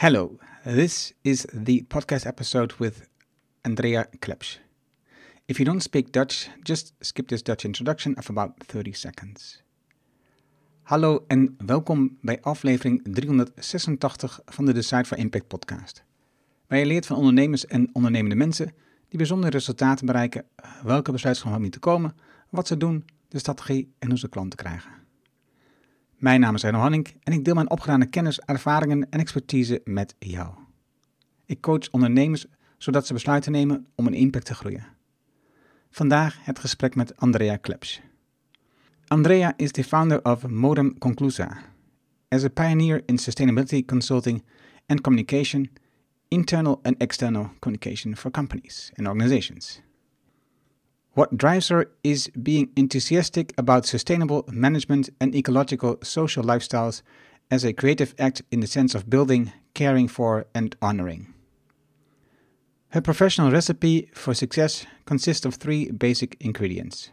Hello, this is the podcast episode with Andrea Klepsch. If you don't speak Dutch, just skip this Dutch introduction of about 30 seconds. Hallo en welkom bij aflevering 386 van de Decide for Impact podcast. Waar je leert van ondernemers en ondernemende mensen die bijzondere resultaten bereiken, welke besluiten moeten komen, wat ze doen, de strategie en hoe ze klanten krijgen. Mijn naam is Reino Hanning en ik deel mijn opgedane kennis, ervaringen en expertise met jou. Ik coach ondernemers zodat ze besluiten nemen om een impact te groeien. Vandaag het gesprek met Andrea Klepsch. Andrea is the founder of Modem Conclusa. As a pioneer in sustainability consulting and communication, internal and external communication for companies and organizations. What drives her is being enthusiastic about sustainable management and ecological social lifestyles as a creative act in the sense of building, caring for, and honoring. Her professional recipe for success consists of three basic ingredients.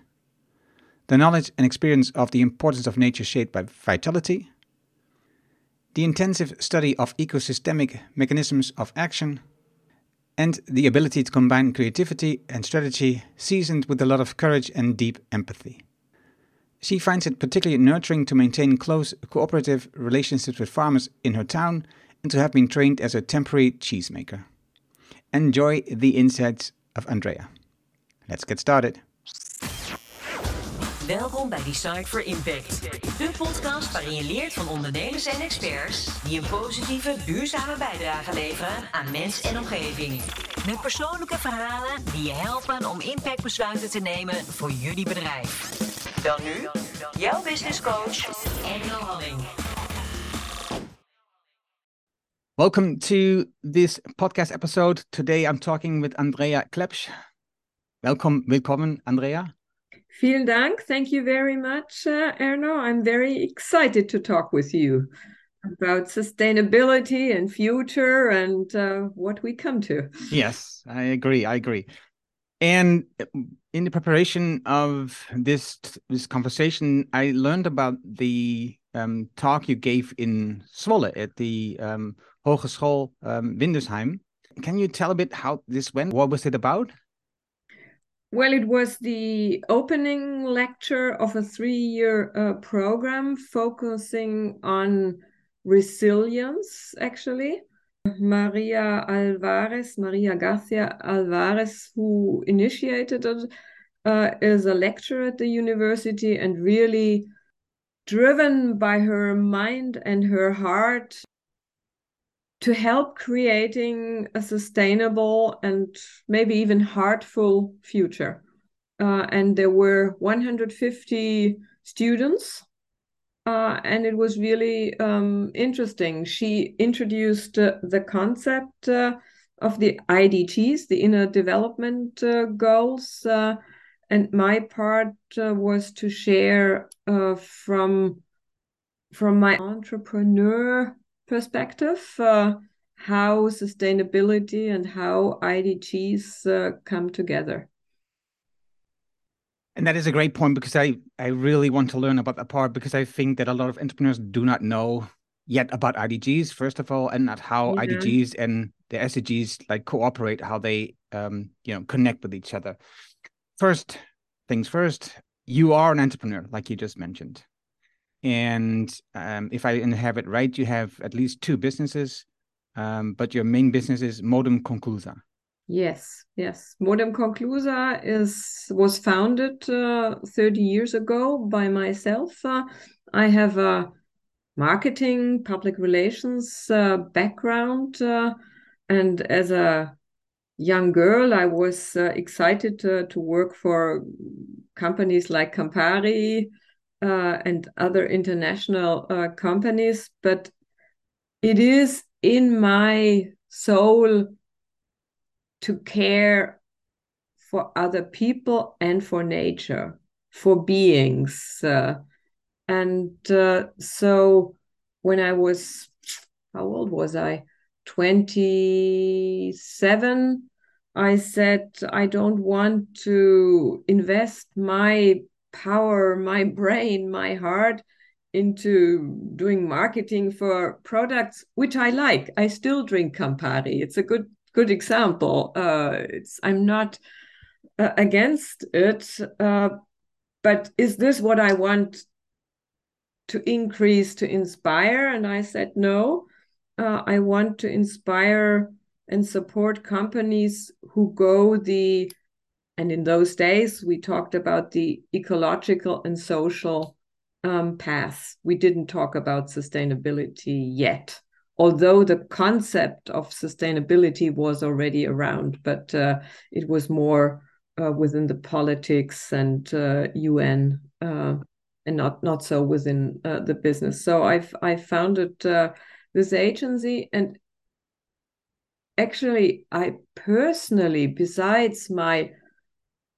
The knowledge and experience of the importance of nature shaped by vitality, the intensive study of ecosystemic mechanisms of action, and the ability to combine creativity and strategy seasoned with a lot of courage and deep empathy. She finds it particularly nurturing to maintain close cooperative relationships with farmers in her town and to have been trained as a temporary cheesemaker. Enjoy the insights of Andrea. Let's get started. Welkom bij Decide for Impact. De podcast waarin je leert van ondernemers en experts die een positieve, duurzame bijdrage leveren aan mens en omgeving. Met persoonlijke verhalen die je helpen om impactbesluiten te nemen voor jullie bedrijf. Dan nu, jouw business coach, Engel Halling. Welcome to this podcast episode. Today I'm talking with Andrea Klepsch. Welcome, willkommen, Andrea. Vielen Dank. Thank you very much, uh, Erno. I'm very excited to talk with you about sustainability and future and uh, what we come to. Yes, I agree. I agree. And in the preparation of this this conversation, I learned about the um, talk you gave in Zwolle at the um, Hogeschool um, Windesheim. Can you tell a bit how this went? What was it about? Well, it was the opening lecture of a three year uh, program focusing on resilience, actually. Maria Alvarez, Maria Garcia Alvarez, who initiated it, uh, is a lecturer at the university and really driven by her mind and her heart to help creating a sustainable and maybe even heartful future. Uh, and there were 150 students, uh, and it was really um, interesting. She introduced uh, the concept uh, of the IDGs, the Inner Development uh, Goals. Uh, and my part was to share from from my entrepreneur perspective, uh, how sustainability and how IDGs uh, come together. And that is a great point because I, I really want to learn about that part because I think that a lot of entrepreneurs do not know yet about IDGs, first of all, and not how yeah. IDGs and the SDGs like cooperate, how they um, you know connect with each other. First things first, you are an entrepreneur, like you just mentioned. And um, if I have it right, you have at least two businesses, um, but your main business is Modem Conclusa. Yes, yes. Modem Conclusa is was founded uh, 30 years ago by myself. Uh, I have a marketing, public relations uh, background, uh, and as a young girl, I was uh, excited to work for companies like Campari, uh, and other international uh, companies, but it is in my soul to care for other people and for nature, for beings. Uh, and uh, so when I was, how old was I? 27. I said, I don't want to invest my power my brain, my heart into doing marketing for products which I like. I still drink Campari. It's a good good example. Uh, it's I'm not uh, against it, uh, but is this what I want to increase to inspire? And I said no. Uh, I want to inspire and support companies who go the and in those days we talked about the ecological and social um, path. We didn't talk about sustainability yet, although the concept of sustainability was already around, but uh, it was more uh, within the politics and uh, UN uh, and not not so within uh, the business. So I've I founded uh, this agency and actually I personally, besides my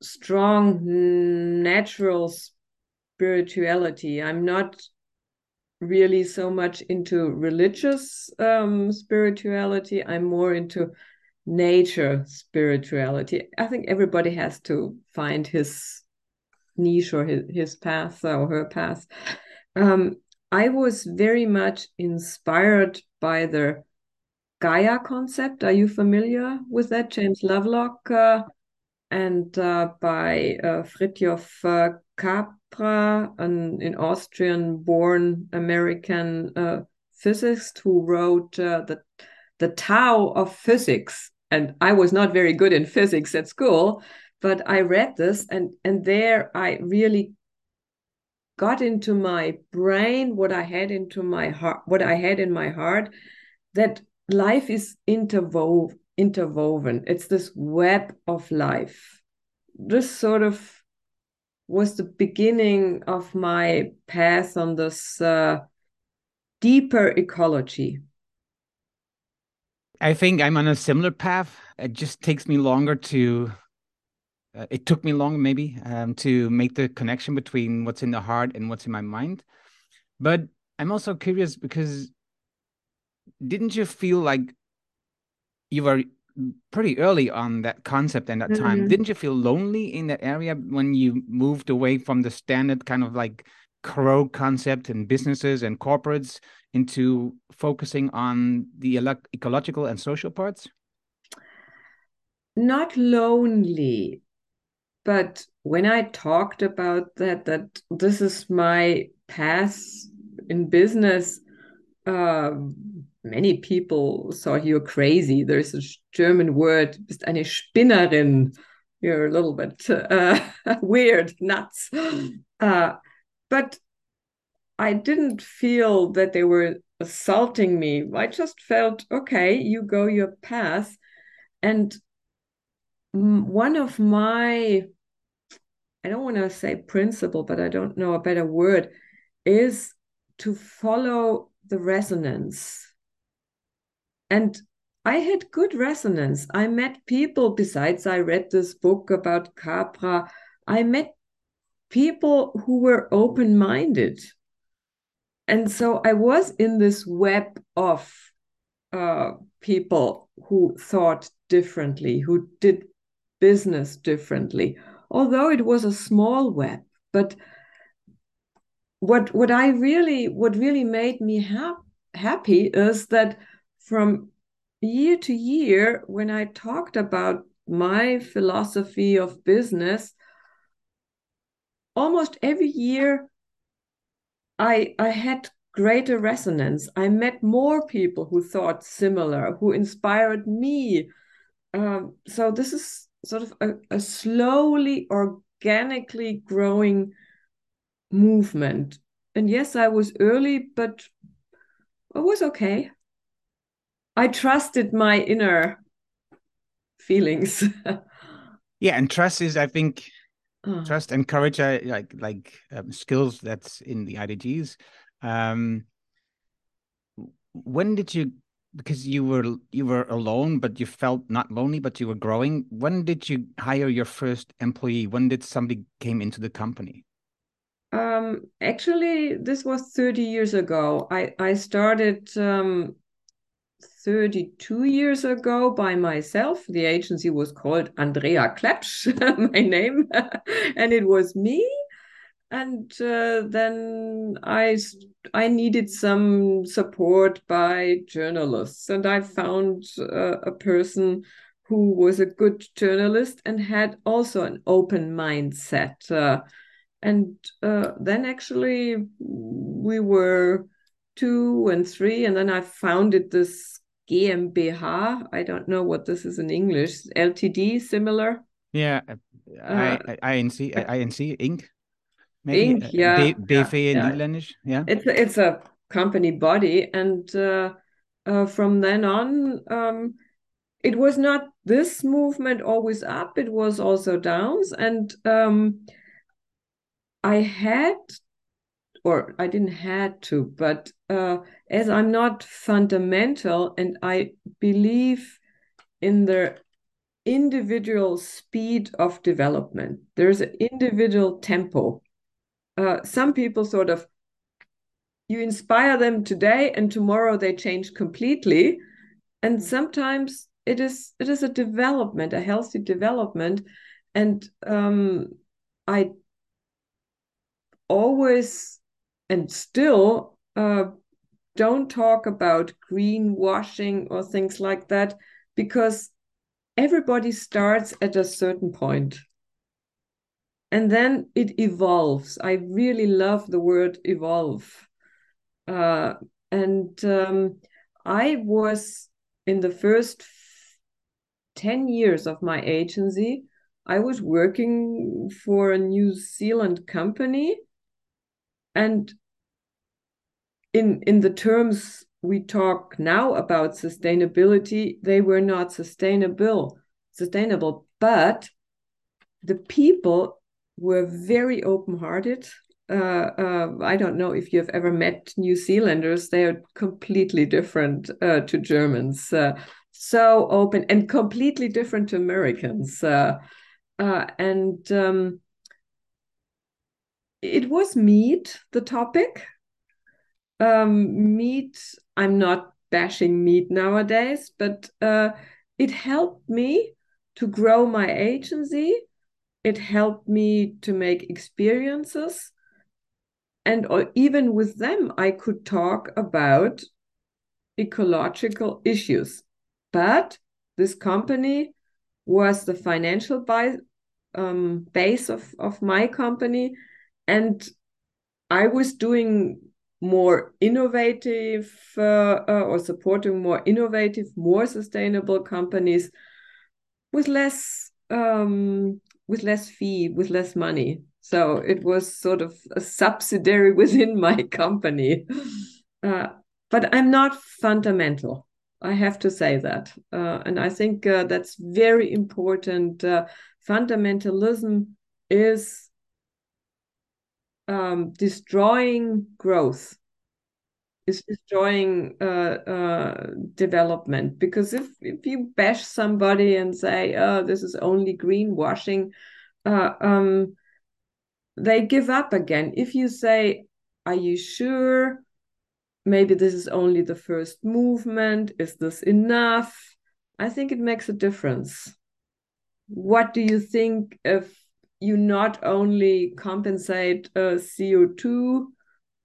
strong natural spirituality. I'm not really so much into religious um, spirituality. I'm more into nature spirituality. I think everybody has to find his niche or his, his path or her path. Um, I was very much inspired by the Gaia concept. Are you familiar with that? James Lovelock uh, and uh, by uh, Fritjof uh, Capra, an in Austrian born American uh, physicist who wrote the, the Tao of Physics. And I was not very good in physics at school, but I read this and, and there I really got into my brain what I had into my heart, what I had in my heart, that life is interwoven interwoven. It's this web of life. This sort of was the beginning of my path on this uh, deeper ecology. I think I'm on a similar path. It just takes me longer to. Uh, it took me longer, maybe, um, to make the connection between what's in the heart and what's in my mind. But I'm also curious because didn't you feel like you were pretty early on that concept and that mm-hmm. time. Didn't you feel lonely in that area when you moved away from the standard kind of like crow concept and businesses and corporates into focusing on the ecological and social parts? Not lonely, but when I talked about that, that this is my path in business, uh, many people thought you're crazy. There's a German word, bist eine Spinnerin. You're a little bit uh, weird, nuts. Uh, but I didn't feel that they were assaulting me. I just felt, okay, you go your path. And one of my, I don't want to say principle, but I don't know a better word, is to follow the resonance and I had good resonance. I met people, besides, I read this book about Capra. I met people who were open minded. And so I was in this web of uh, people who thought differently, who did business differently, although it was a small web. But what what I really what really made me ha- happy is that from year to year, when I talked about my philosophy of business, almost every year I, I had greater resonance. I met more people who thought similar, who inspired me. Um, so this is sort of a, a slowly, organically growing movement. And yes, I was early, but it was okay. I trusted my inner feelings. yeah, and trust is, I think, oh. trust and courage are like like um, skills that's in the IDGs. Um, when did you? Because you were you were alone, but you felt not lonely, but you were growing. When did you hire your first employee? When did somebody came into the company? Um, actually, this was 30 years ago. I I started um, 32 years ago by myself. The agency was called Andrea Klepsch, my name, and it was me. and uh, then I I needed some support by journalists, and I found uh, a person who was a good journalist and had also an open mindset. Uh, and uh, then actually we were two and three, and then I founded this GmbH. I don't know what this is in English. LTD, similar. Yeah, uh, I, I, INC, INC, Inc. Maybe Inc. Yeah, B BV in yeah. Yeah, it's a, it's a company body, and uh, uh, from then on, um, it was not this movement always up; it was also downs, and um, I had, or I didn't had to, but uh, as I'm not fundamental, and I believe in the individual speed of development. There's an individual tempo. Uh, some people sort of you inspire them today and tomorrow they change completely. And sometimes it is it is a development a healthy development. And um, i always and still uh, don't talk about greenwashing or things like that because everybody starts at a certain point and then it evolves. I really love the word evolve. Uh, and um, I was in the first 10 years of my agency, I was working for a New Zealand company. And in, in the terms we talk now about sustainability, they were not sustainable, sustainable, but the people were very open-hearted. Uh, uh, I don't know if you've ever met New Zealanders; they are completely different uh, to Germans. Uh, so open and completely different to Americans. Uh, uh, and um, it was meat, the topic. Um, meat. I'm not bashing meat nowadays, but it helped me to grow my agency. It helped me to make experiences. And or even with them i could talk about ecological issues. But this company was the financial buy, um, base of, of my company. And i was doing more innovative uh, uh, or supporting more innovative more sustainable companies with less um, with less fee, with less money. So it was sort of a subsidiary within my company. Uh, but I'm not fundamental. I have to say that. Uh, and I think uh, that's very important. Uh, fundamentalism is um, destroying growth is destroying uh, uh, development. Because if if you bash somebody and say oh this is only greenwashing uh, um, they give up again. If you say are you sure? Maybe this is only the first movement. Is this enough? I think it makes a difference. What do you think if you not only compensate uh, co2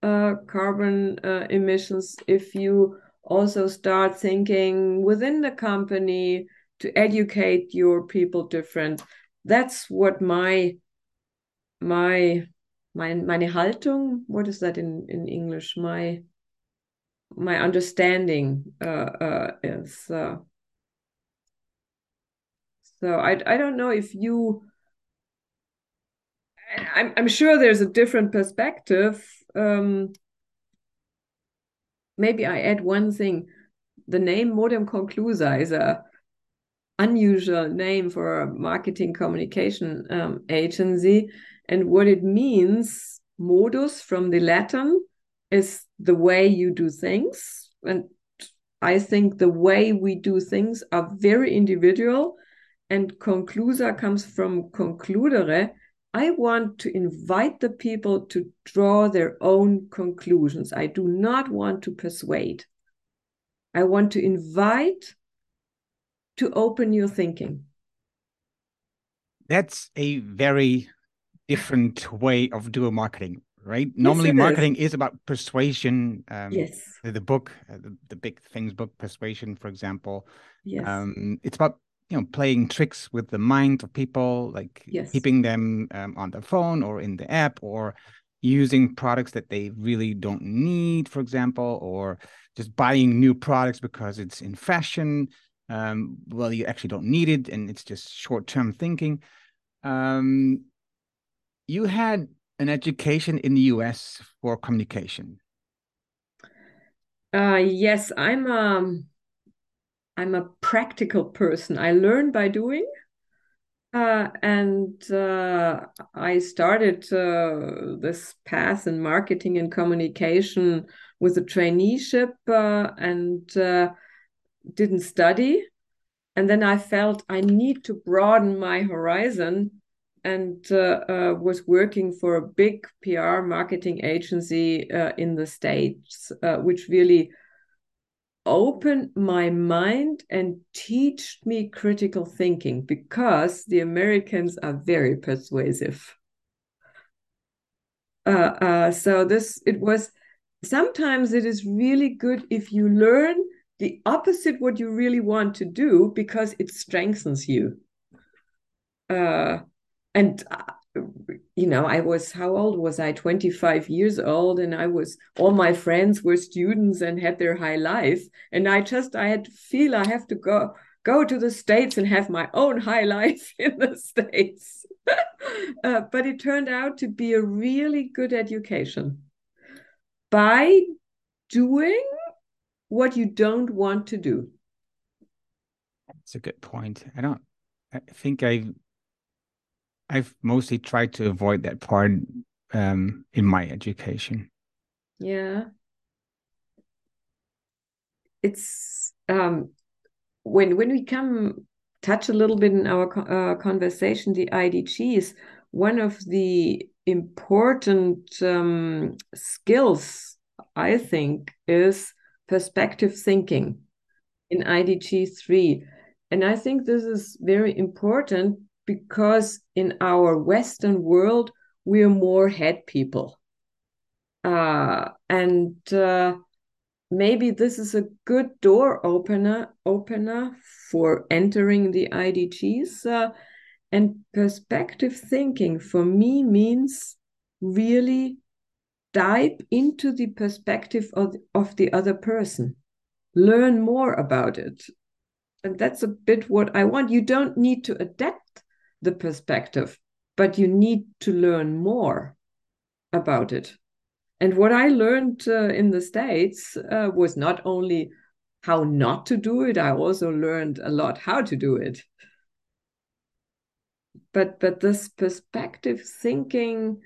uh, carbon uh, emissions if you also start thinking within the company to educate your people different. That's what my my my meine Haltung what is that in in english? My my understanding uh, uh, is uh, so I, I don't know if you I'm, I'm sure there's a different perspective um, maybe I add one thing. The name Modem Conclusa is a unusual name for a marketing communication um, agency. And what it means, modus from the Latin, is the way you do things. And I think the way we do things are very individual. And conclusa comes from concludere, I want to invite the people to draw their own conclusions. I do not want to persuade. I want to invite to open your thinking. That's a very different way of doing marketing, right? Normally, yes, marketing is. is. about persuasion. Um, yes. The, the book, uh, the, the, big things book, Persuasion, for example. Yes. Um, it's about you know playing tricks with the mind of people, like yes. keeping them um, on the phone or in the app, or using products that they really don't need, for example, or just buying new products because it's in fashion. Um, well, you actually don't need it, and it's just short-term thinking. Um, you had an education in the US for communication. Uh, yes, I'm um I'm a practical person. I learn by doing. Uh, and uh, I started uh, this path in marketing and communication with a traineeship uh, and uh, didn't study. And then I felt I need to broaden my horizon and uh, was working for a big PR marketing agency in the States, which really opened my mind and taught me critical thinking because the Americans are very persuasive. Uh, uh, so this it was sometimes it is really good if you learn the opposite what you really want to do because it strengthens you. Uh, and uh, you know, I was, how old was I? 25 years old. And I was, all my friends were students and had their high life. And I just, I had to feel I have to go, go to the States and have my own high life in the States. uh, but it turned out to be a really good education by doing what you don't want to do. That's a good point. I don't, I think I I've mostly tried to avoid that part um, in my education. Yeah. It's um, when when we come touch a little bit in our uh, conversation the IDGs. One of the important um, skills I think is perspective thinking in IDG three, and I think this is very important because in our Western world, we are more head people. Uh, and uh, maybe this is a good door opener opener for entering the IDGs. Uh, and perspective thinking for me means really dive into the perspective of, of the other person, learn more about it. And that's a bit what I want. You don't need to adapt the perspective, but you need to learn more about it. And what I learned uh, in the States uh, was not only how not to do it, I also learned a lot how to do it. But but this perspective thinking,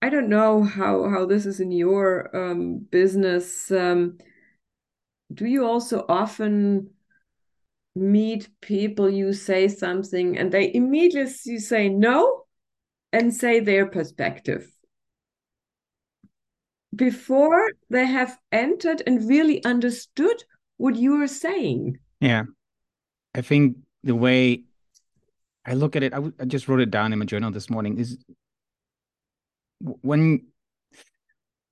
I don't know how how this is in your um, business. Um, do you also often meet people, you say something, and they immediately say no and say their perspective before they have entered and really understood what you are saying. Yeah. I think the way I look at it, I, I just wrote it down in my journal this morning, is when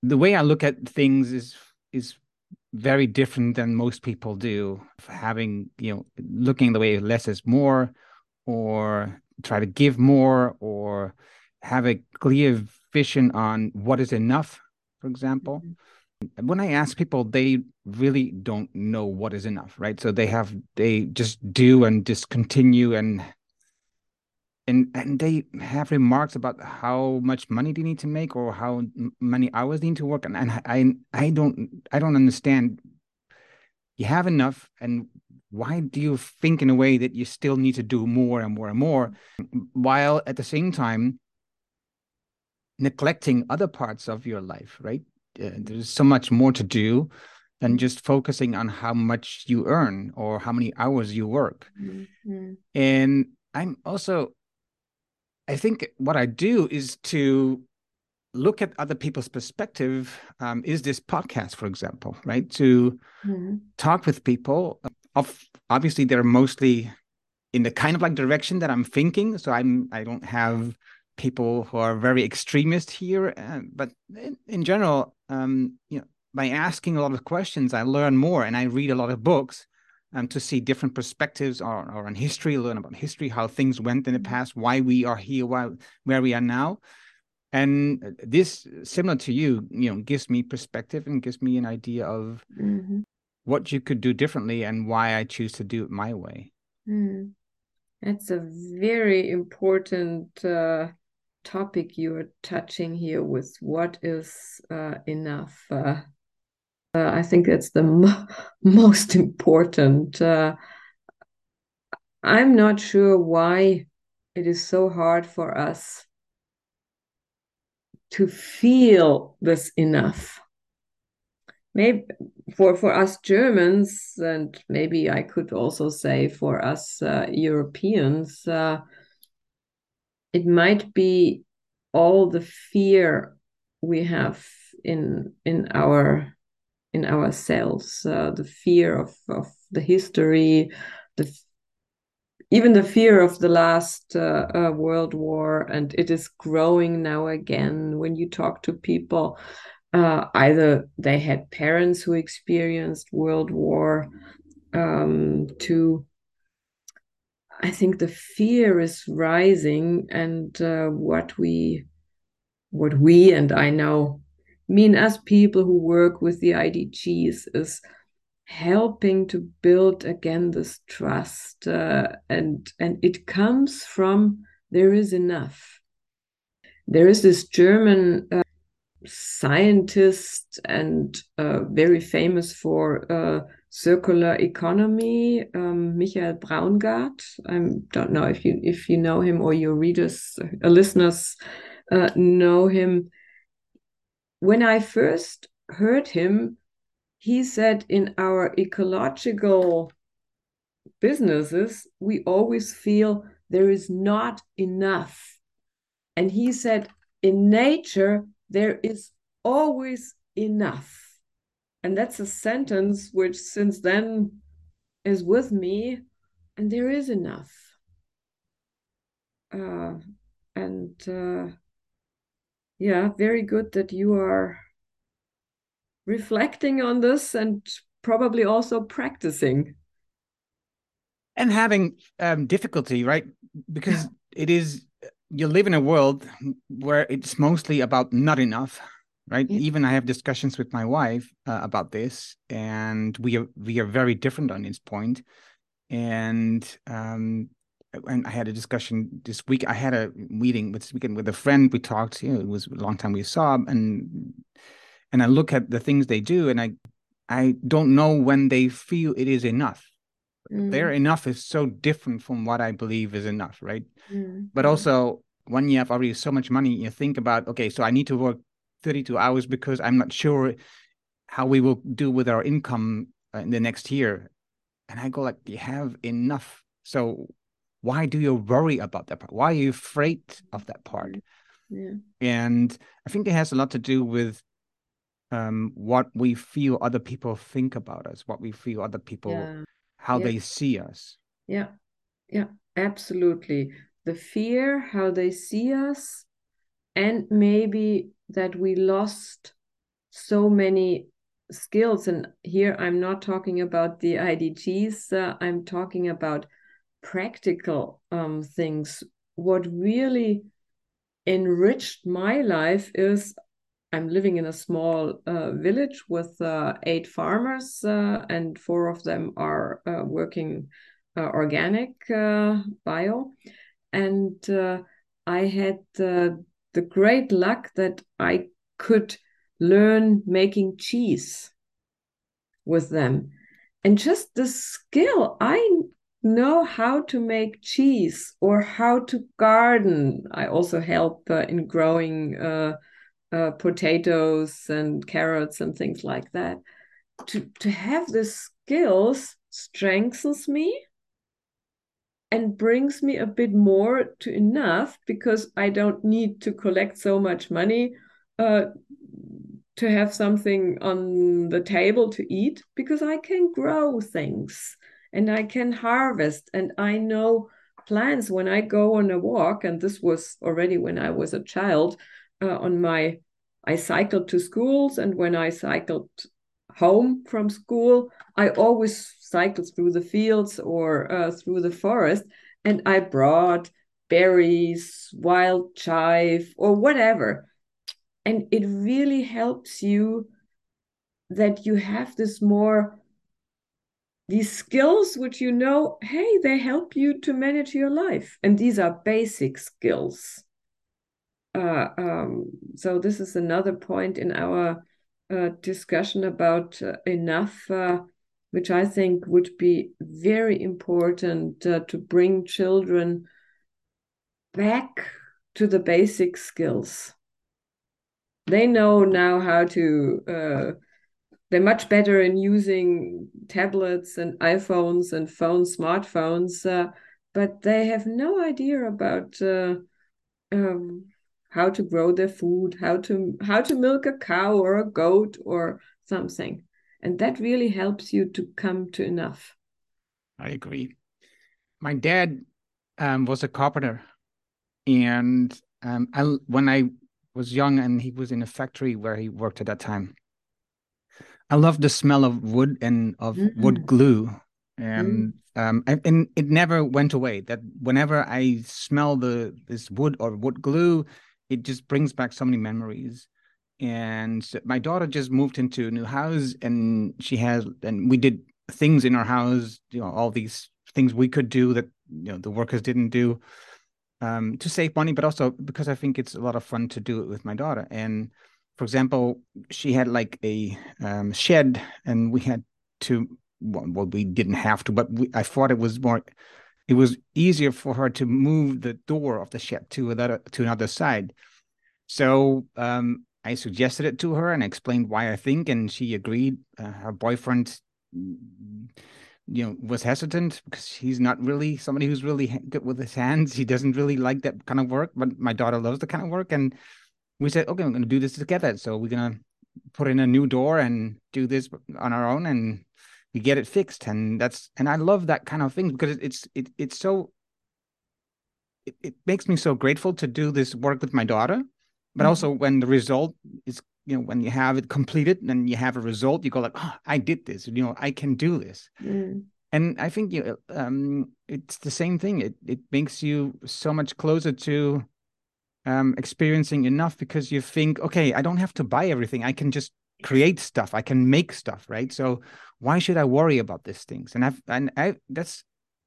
the way I look at things is is very different than most people do having you know looking the way less is more or try to give more or have a clear vision on what is enough for example mm-hmm. when i ask people they really don't know what is enough right so they have they just do and just continue and and and they have remarks about how much money they need to make or how many hours they need to work and, and i i don't i don't understand. You have enough and why do you think in a way that you still need to do more and more and more while at the same time neglecting other parts of your life right? Uh, there's so much more to do than just focusing on how much you earn or how many hours you work. Mm-hmm. and i'm also I think what I do is to look at other people's perspective. Um, is this podcast, for example, right? To mm-hmm. talk with people. Of obviously, they're mostly in the kind of like direction that I'm thinking. So I'm I don't have people who are very extremist here, uh, but in, in general, um, you know, by asking a lot of questions, I learn more, and I read a lot of books um, to see different perspectives or, or on history, learn about history, how things went in the mm-hmm. past, why we are here, why, where we are now. And this, similar to you, you know, gives me perspective and gives me an idea of mm-hmm. what you could do differently and why I choose to do it my way. Mm. That's a very important uh, topic you're touching here with what is uh, enough. Uh, uh I think that's the mo most important. Uh, I'm not sure why it is so hard for us to feel this enough. Maybe for, for us Germans, and maybe I could also say for us uh, Europeans, uh, it might be all the fear we have in in our in ourselves, uh, the fear of, of the history, the even the fear of the last uh, uh, world war and it is growing now again. When you talk to people uh, either they had parents who experienced world war um, to i think the fear is rising and uh, what we what we and i know mean as people who work with the idgs is helping to build again this trust uh, and and it comes from there is enough. There is this german uh, scientist and uh, very famous for uh, circular economy um, michael braungart. I don't know if you if you know him or your readers uh, listeners uh, know him when i first heard him he said in our ecological businesses, we always feel there is not enough. And he said, in nature, there is always enough. And that's a sentence which since then is with me, and there is enough. Uh, and uh, yeah, very good that you are reflecting on this and probably also practicing. And having um, difficulty right? Because it is you live in a world where it's mostly about not enough right? Yeah. even i have discussions with my wife uh, about this and we are we are very different on this point. And um and I had a discussion this week. I had a meeting this weekend with a friend. We talked. You know, it was a long time we saw, and and I look at the things they do, and I I don't know when they feel it is enough. Mm. Their enough is so different from what I believe is enough, right? Mm. But also, when you have already so much money, you think about okay, so I need to work 32 hours because I'm not sure how we will do with our income uh, in the next year. And I go like, you have enough. So why do you worry about that part? Why are you afraid of that part? Mm. Yeah. And I think it has a lot to do with um, what we feel other people think about us, what we feel other people, yeah. how yeah. they see us. Yeah, yeah, absolutely. The fear, how they see us, and maybe that we lost so many skills. And here I'm not talking about the IDGs, uh, I'm talking about practical um, things. What really enriched my life is I'm living in a small uh, village with uh, eight farmers, uh, and four of them are uh, working uh, organic uh, bio. And I had the great luck that I could learn making cheese with them. And just the skill, I know how to make cheese or how to garden. I also help in growing uh, potatoes and carrots and things like that. To, to have the skills strengthens me and brings me a bit more to enough because I don't need to collect so much money uh, to have something on the table to eat because I can grow things and I can harvest and I know plants when I go on a walk, and this was already when I was a child, uh, on my I cycled to schools, and when I cycled home from school, I always cycled through the fields or uh, through the forest, and I brought berries, wild chive, or whatever. And it really helps you that you have this more these skills which you know hey they help you to manage your life. And these are basic skills. Uh, um, so this is another point in our uh, discussion about uh, enough uh, which i think would be very important uh, to bring children back to the basic skills. They know now how to uh, they're much better in using tablets and iPhones and phones, smartphones, uh, but they have no idea about uh, um, how to grow their food, how to how to milk a cow or a goat or something, and that really helps you to come to enough. I agree. My dad um, was a carpenter, and um, I, when I was young and he was in a factory where he worked at that time, I love the smell of wood and of mm-hmm. wood glue, and mm. um, and, and it never went away. That whenever I smell the this wood or wood glue, it just brings back so many memories. And my daughter just moved into a new house, and she has, and we did things in our house. You know, all these things we could do that you know the workers didn't do um, to save money, but also because I think it's a lot of fun to do it with my daughter. And for example, she had like a um, shed, and we had to. Well, we didn't have to, but we, I thought it was more. It was easier for her to move the door of the shed to another to another side. So um, I suggested it to her and explained why I think, and she agreed. Uh, her boyfriend, you know, was hesitant because he's not really somebody who's really good with his hands. He doesn't really like that kind of work, but my daughter loves the kind of work, and we said, okay, we're going to do this together. So we're going to put in a new door and do this on our own, and we get it fixed. And that's and I love that kind of thing because it's it it's so it, it makes me so grateful to do this work with my daughter, but mm-hmm. also when the result is you know when you have it completed and you have a result, you go like, oh, I did this. You know, I can do this. Mm. And I think you um, it's the same thing. It it makes you so much closer to um, experiencing enough because you think, okay, I don't have to buy everything. I can just create stuff. I can make stuff, right? So why should I worry about these things? And I've and I that's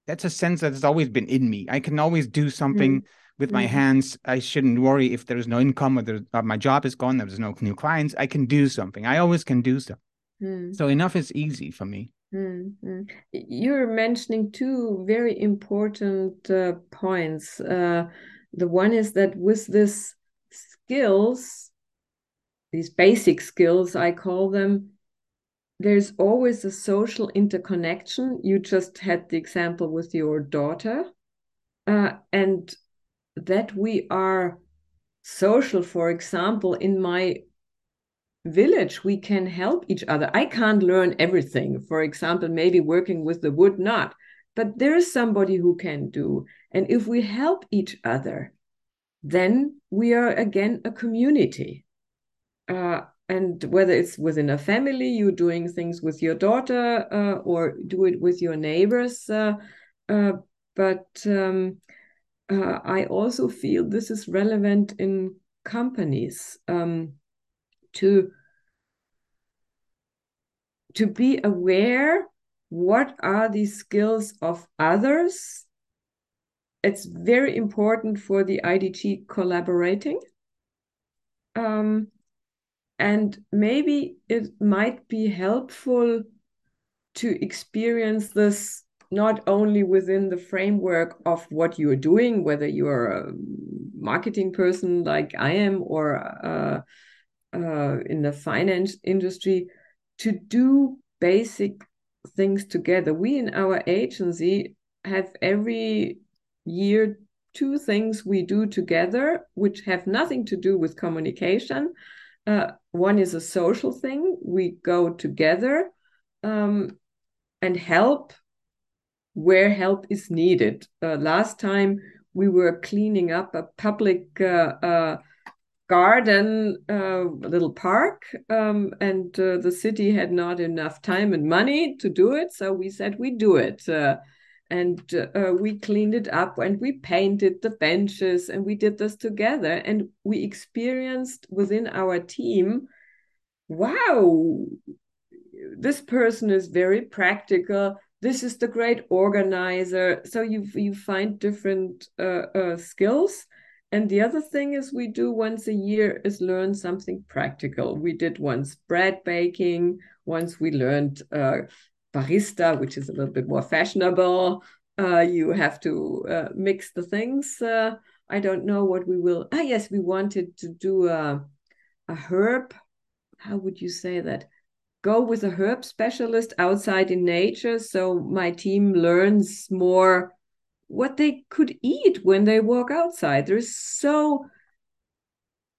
that's a sense that has always been in me. I can always do something mm. with my mm. hands. I shouldn't worry if there is no income or, there, or my job is gone. There's no new clients. I can do something. I always can do stuff. Mm. So enough is easy for me. Mm, You're mentioning two very important uh, points. Uh, the one is that with this skills, these basic skills, I call them, there's always a social interconnection. You just had the example with your daughter, uh, and that we are social. For example, in my village, we can help each other. I can't learn everything. For example, maybe working with the wood, not, but there is somebody who can do. And if we help each other, then we are again a community. Uh, and whether it's within a family, you're doing things with your daughter uh, or do it with your neighbors. Uh, uh but um, uh, I also feel this is relevant in companies um, to to be aware what are the skills of others it's very important for the IDG collaborating. Um, and maybe it might be helpful to experience this not only within the framework of what you're doing, whether you're a marketing person like I am or uh, uh, in the finance industry, to do basic things together. We in our agency have every year two things we do together which have nothing to do with communication. Uh, one is a social thing. We go together um, and help where help is needed. Uh, last time we were cleaning up a public uh, uh, garden, uh, a little park, um, and uh, the city had not enough time and money to do it. So we said we do it. Uh, and we cleaned it up and we painted the benches and we did this together. And we experienced within our team wow, this person is very practical this is the great organizer so you you find different uh, uh, skills and the other thing is we do once a year is learn something practical. We did once bread baking once we learned uh, barista which is a little bit more fashionable. Uh, you have to uh, mix the things. Uh, i don't know what we will ah yes we wanted to do a, a herb. How would you say that? Go with a herb specialist outside in nature so my team learns more what they could eat when they walk outside. There's so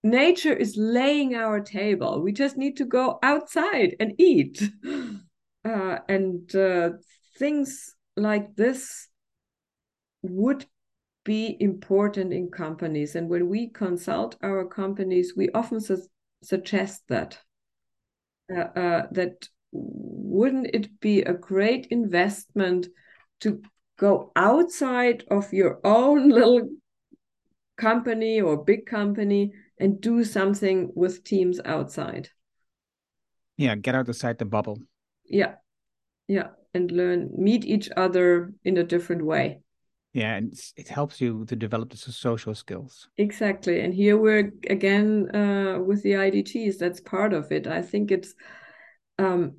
nature is laying our table. We just need to go outside and eat. Uh, and uh, things like this would be important in companies. And when we consult our companies we often su- suggest that uh, uh, that wouldn't it be a great investment to go outside of your own little company or big company and do something with teams outside. Yeah get outside the bubble. Yeah yeah and learn meet each other in a different way. Yeah and it helps you to develop the social skills. Exactly and here we're again uh, with the idgs that's part of it. I think it's um,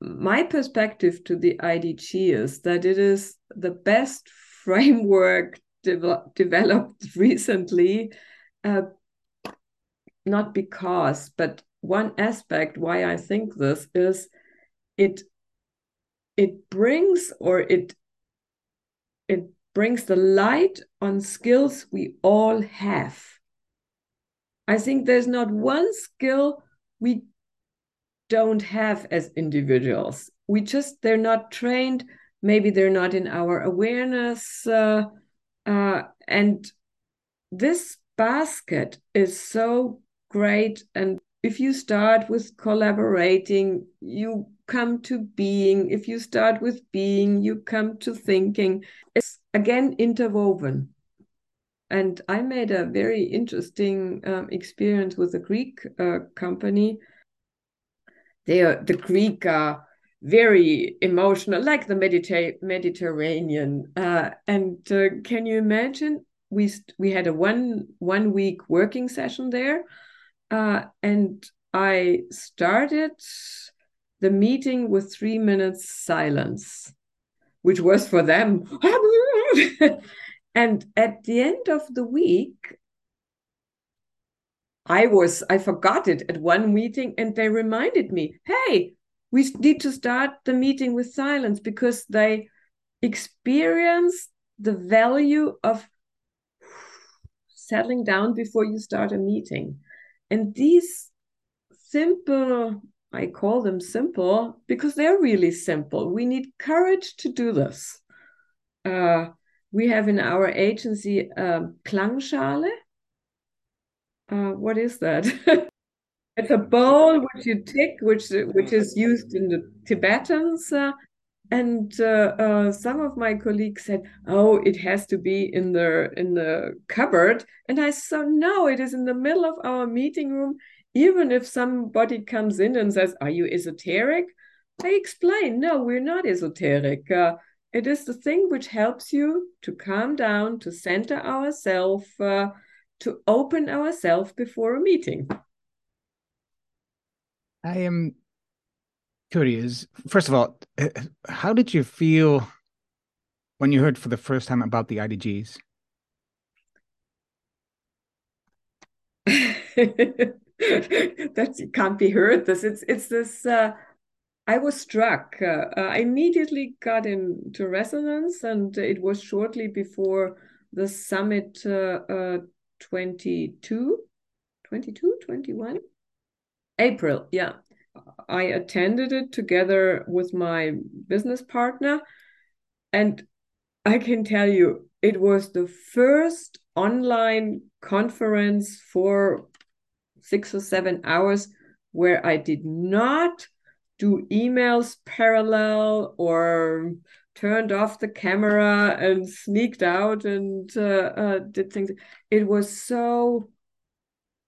my perspective to the idg is that it is the best framework de- developed recently uh, not because but one aspect why i think this is it it brings or it it brings the light on skills we all have. I think there's not one skill we don't have as individuals. We just, they're not trained. Maybe they're not in our awareness. Uh, uh, and this basket is so great. And if you start with collaborating, you come to being. If you start with being, you come to thinking. It's again interwoven. And I made a very interesting um, experience with a Greek uh, company. They are the Greek are very emotional, like the Mediter- Mediterranean. Uh, and uh, can you imagine? We we had a one one week working session there, uh, and I started the meeting with three minutes silence, which was for them. and at the end of the week, I was, I forgot it at one meeting, and they reminded me, hey, we need to start the meeting with silence because they experience the value of settling down before you start a meeting. And these simple I call them simple because they're really simple. We need courage to do this. Uh, we have in our agency um, Klangschale. Uh, what is that? it's a bowl which you tick, which which is used in the Tibetans. Uh, and uh, uh, some of my colleagues said, "Oh, it has to be in the in the cupboard," and I said, "No, it is in the middle of our meeting room even if somebody comes in and says, Are you esoteric? I explain, No, we're not esoteric. Uh, it is the thing which helps you to calm down, to center ourselves, uh, to open ourselves before a meeting. I am curious. First of all, uh, how did you feel when you heard for the first time about the IDGs? that can't be heard. This it's it's this. Uh, I was struck. Uh, I immediately got into resonance, and it was shortly before the summit uh, uh, 22, 22, 21? April, yeah. I attended it together with my business partner. And I can tell you, it was the first online conference for six or seven hours where I did not do emails parallel or turned off the camera and sneaked out and uh, uh, did things. It was so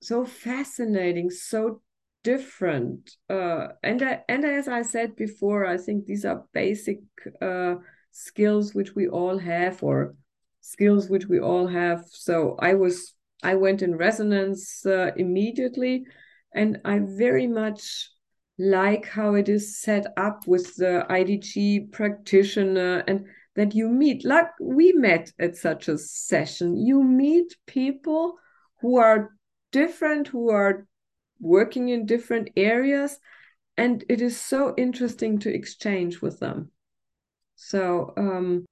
so fascinating, so different. Uh, and I, and as I said before, I think these are basic uh, skills which we all have, or skills which we all have. So I was I went in resonance uh, immediately, and I very much like how it is set up with the IDG practitioner and that you meet. Like we met at such a session. You meet people who are different who are working in different areas and it is so interesting to exchange with them. So um,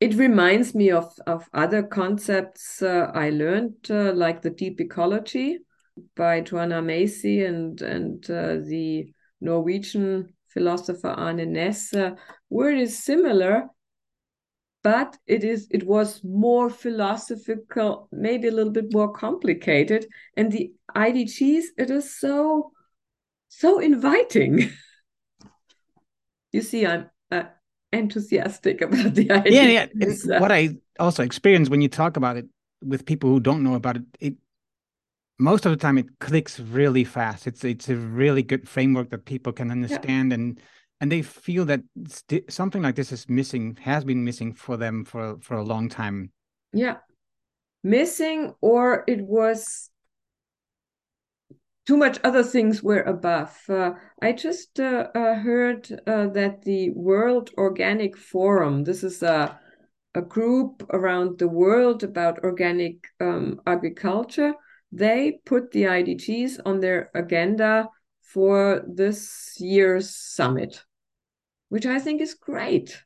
it reminds me of, of other concepts uh, i learned uh, like the deep ecology by Joanna Macy and and uh, the Norwegian philosopher Arne Næss, uh, where it is similar, but it is it was more philosophical, maybe a little bit more complicated. And the IDGs, it is so so inviting. you see, I'm uh, enthusiastic about the IDGs. Yeah, yeah. It's what I also experience when you talk about it with people who don't know about it, it most of the time it clicks really fast. It's it's a really good framework that people can understand yeah. and and they feel that something like this is missing has been missing for them for for a long time. Yeah, missing or it was too much other things were above. Uh, I just uh, uh, heard uh, that the World Organic Forum, this is a, a group around the world about organic um, agriculture, they put the IDGs on their agenda for this year's summit, which I think is great.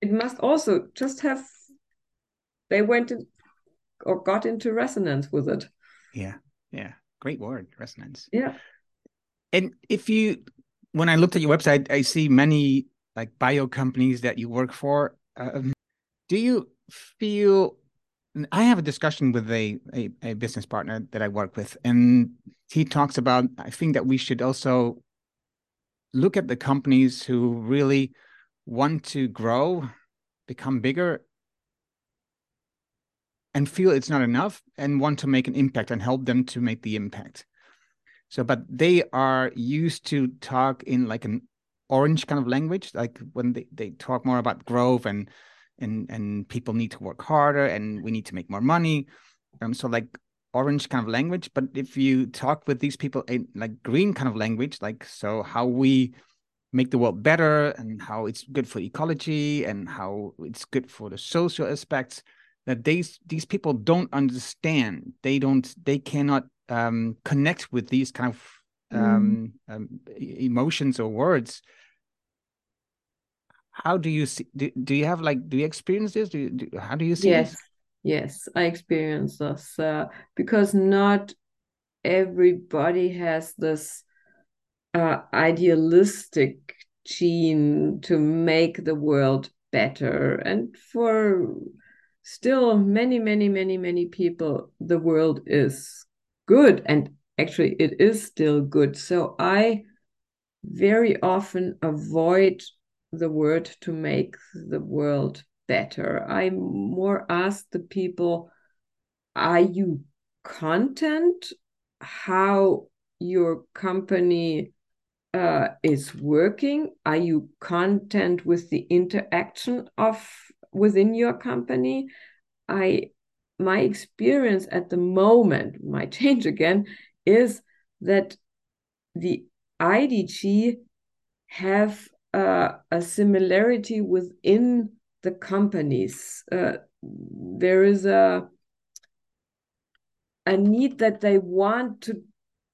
It must also just have, they went in, or got into resonance with it. Yeah, yeah. Great word, resonance. Yeah. And if you, when I looked at your website, I see many like bio companies that you work for. Um, do you feel I have a discussion with a, a, a business partner that I work with, and he talks about I think that we should also look at the companies who really want to grow, become bigger, and feel it's not enough and want to make an impact and help them to make the impact. So, but they are used to talk in like an orange kind of language, like when they, they talk more about growth and and and people need to work harder and we need to make more money um so like orange kind of language but if you talk with these people in like green kind of language like so how we make the world better and how it's good for ecology and how it's good for the social aspects that these these people don't understand they don't they cannot um connect with these kind of mm. um, mm. um emotions or words how do you see do, do you have like do you experience this? Do, you, do how do you see yes this? yes i experience this uh, because not everybody has this uh, idealistic gene to make the world better. And for still many many many many people the world is good and actually it is still good. So i very often avoid the word to make the world better. I more ask the people, are you content how your company uh, is working? Are you content with the interaction of within your company? I my experience at the moment might change again is that the IDG have uh, a similarity within the companies. Uh, there is a a need that they want to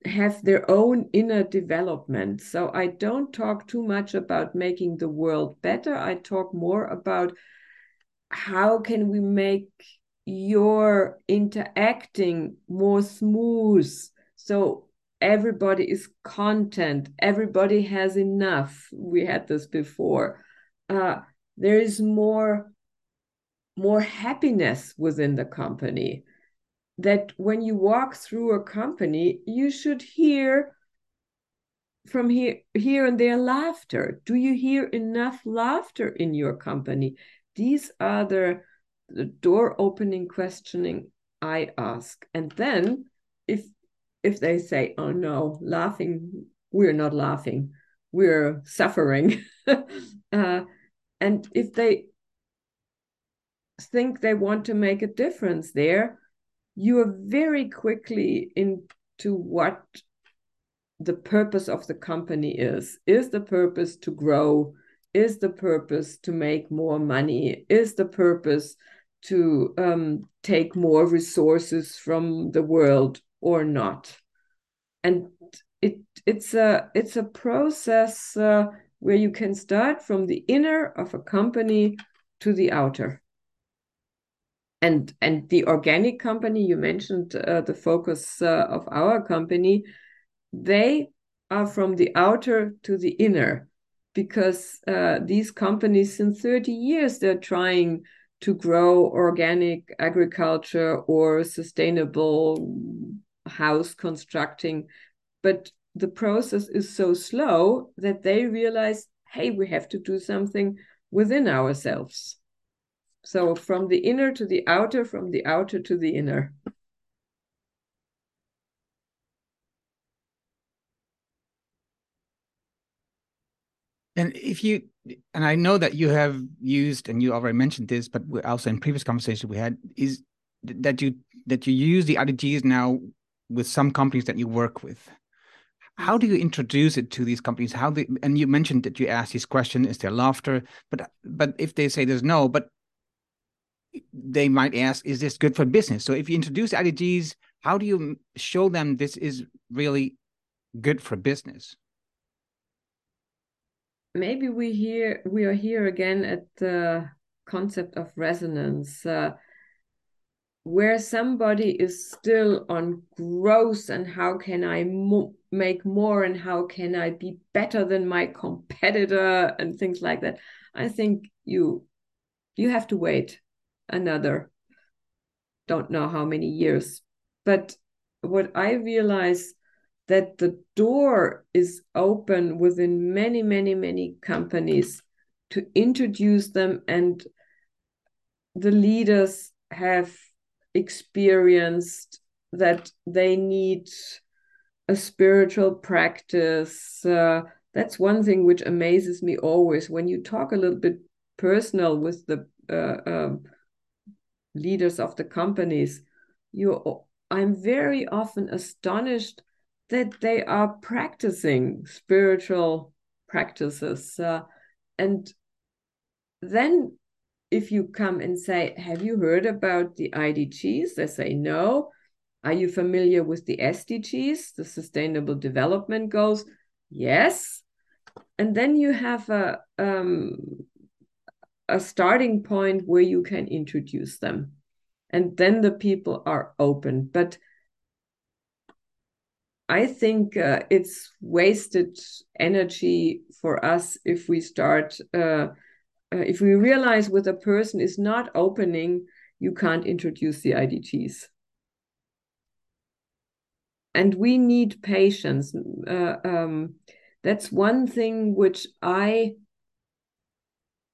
have their own inner development. So I don't talk too much about making the world better. I talk more about how can we make your interacting more smooth. So everybody is content everybody has enough we had this before uh, there is more more happiness within the company. That when you walk through a company, you should hear from here, here and there laughter. Do you hear enough laughter in your company? These are the, the door opening questioning I ask. And then if if they say, oh no, laughing, we're not laughing, we're suffering. uh, and if they think they want to make a difference there, you are very quickly into what the purpose of the company is. Is the purpose to grow? Is the purpose to make more money? Is the purpose to um, take more resources from the world or not? And it it's a it's a process uh, where you can start from the inner of a company to the outer and and the organic company you mentioned uh, the focus uh, of our company they are from the outer to the inner because uh, these companies in 30 years they're trying to grow organic agriculture or sustainable house constructing but the process is so slow that they realize hey we have to do something within ourselves so from the inner to the outer, from the outer to the inner. And if you, and I know that you have used, and you already mentioned this, but also in previous conversations we had, is that you that you use the IDGs now with some companies that you work with. How do you introduce it to these companies? How they, and you mentioned that you ask this question: Is there laughter? But but if they say there's no, but they might ask, is this good for business? So if you introduce IDGs, how do you show them this is really good for business? Maybe we here we are here again at the concept of resonance, uh, where somebody is still on growth and how can I mo make more and how can I be better than my competitor and things like that. I think you you have to wait another don't know how many years but what i realize that the door is open within many many many companies to introduce them and the leaders have experienced that they need a spiritual practice uh, that's one thing which amazes me always when you talk a little bit personal with the uh, um, leaders of the companies, you I'm very often astonished that they are practicing spiritual practices. Uh, and then if you come and say, Have you heard about the IDGs? They say, No. Are you familiar with the SDGs, the Sustainable Development Goals? Yes. And then you have a um, a starting point where you can introduce them and then the people are open but i think uh, it's wasted energy for us if we start uh, uh, if we realize with a person is not opening you can't introduce the idgs and we need patience uh, um, that's one thing which i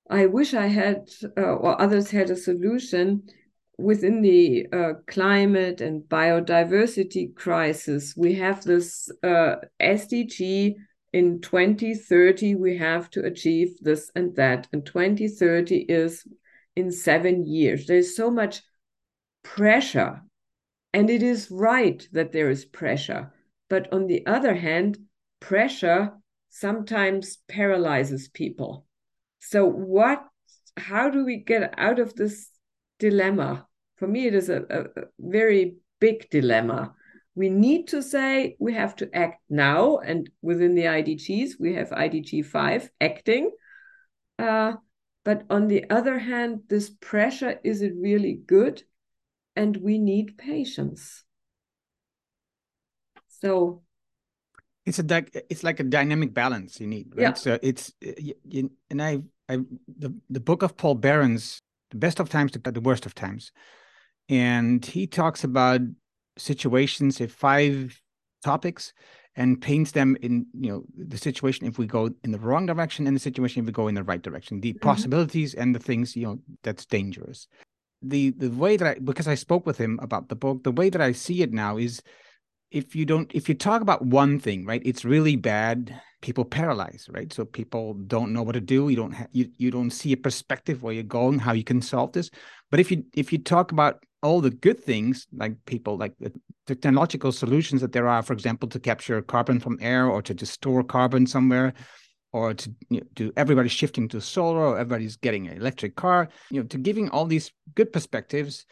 I wish I had, uh, or others had a solution within the uh, climate and biodiversity crisis. We have this uh, SDG in 2030, we have to achieve this and that. And 2030 is in seven years. There's so much pressure. And it is right that there is pressure. But on the other hand, pressure sometimes paralyzes people so what how do we get out of this dilemma for me it is a, a very big dilemma we need to say we have to act now and within the idgs we have idg 5 acting uh, but on the other hand this pressure is it really good and we need patience so it's a it's like a dynamic balance you need right yeah. so it's you, and i I the the book of Paul Behrens the best of times the worst of times. And he talks about situations, if five topics, and paints them in you know the situation if we go in the wrong direction and the situation if we go in the right direction the mm-hmm. possibilities and the things you know that's dangerous the the way that i because i spoke with him about the book the way that i see it now is if you don't if you talk about one thing right it's really bad people paralyze right? So people don't know what to do. You don't ha- you, you don't see a perspective where you're going how you can solve this. But if you if you talk about all the good things like people like the technological solutions that there are for example to capture carbon from air or to store carbon somewhere or to you know, to everybody shifting to solar or everybody's getting an electric car you know to giving all these good perspectives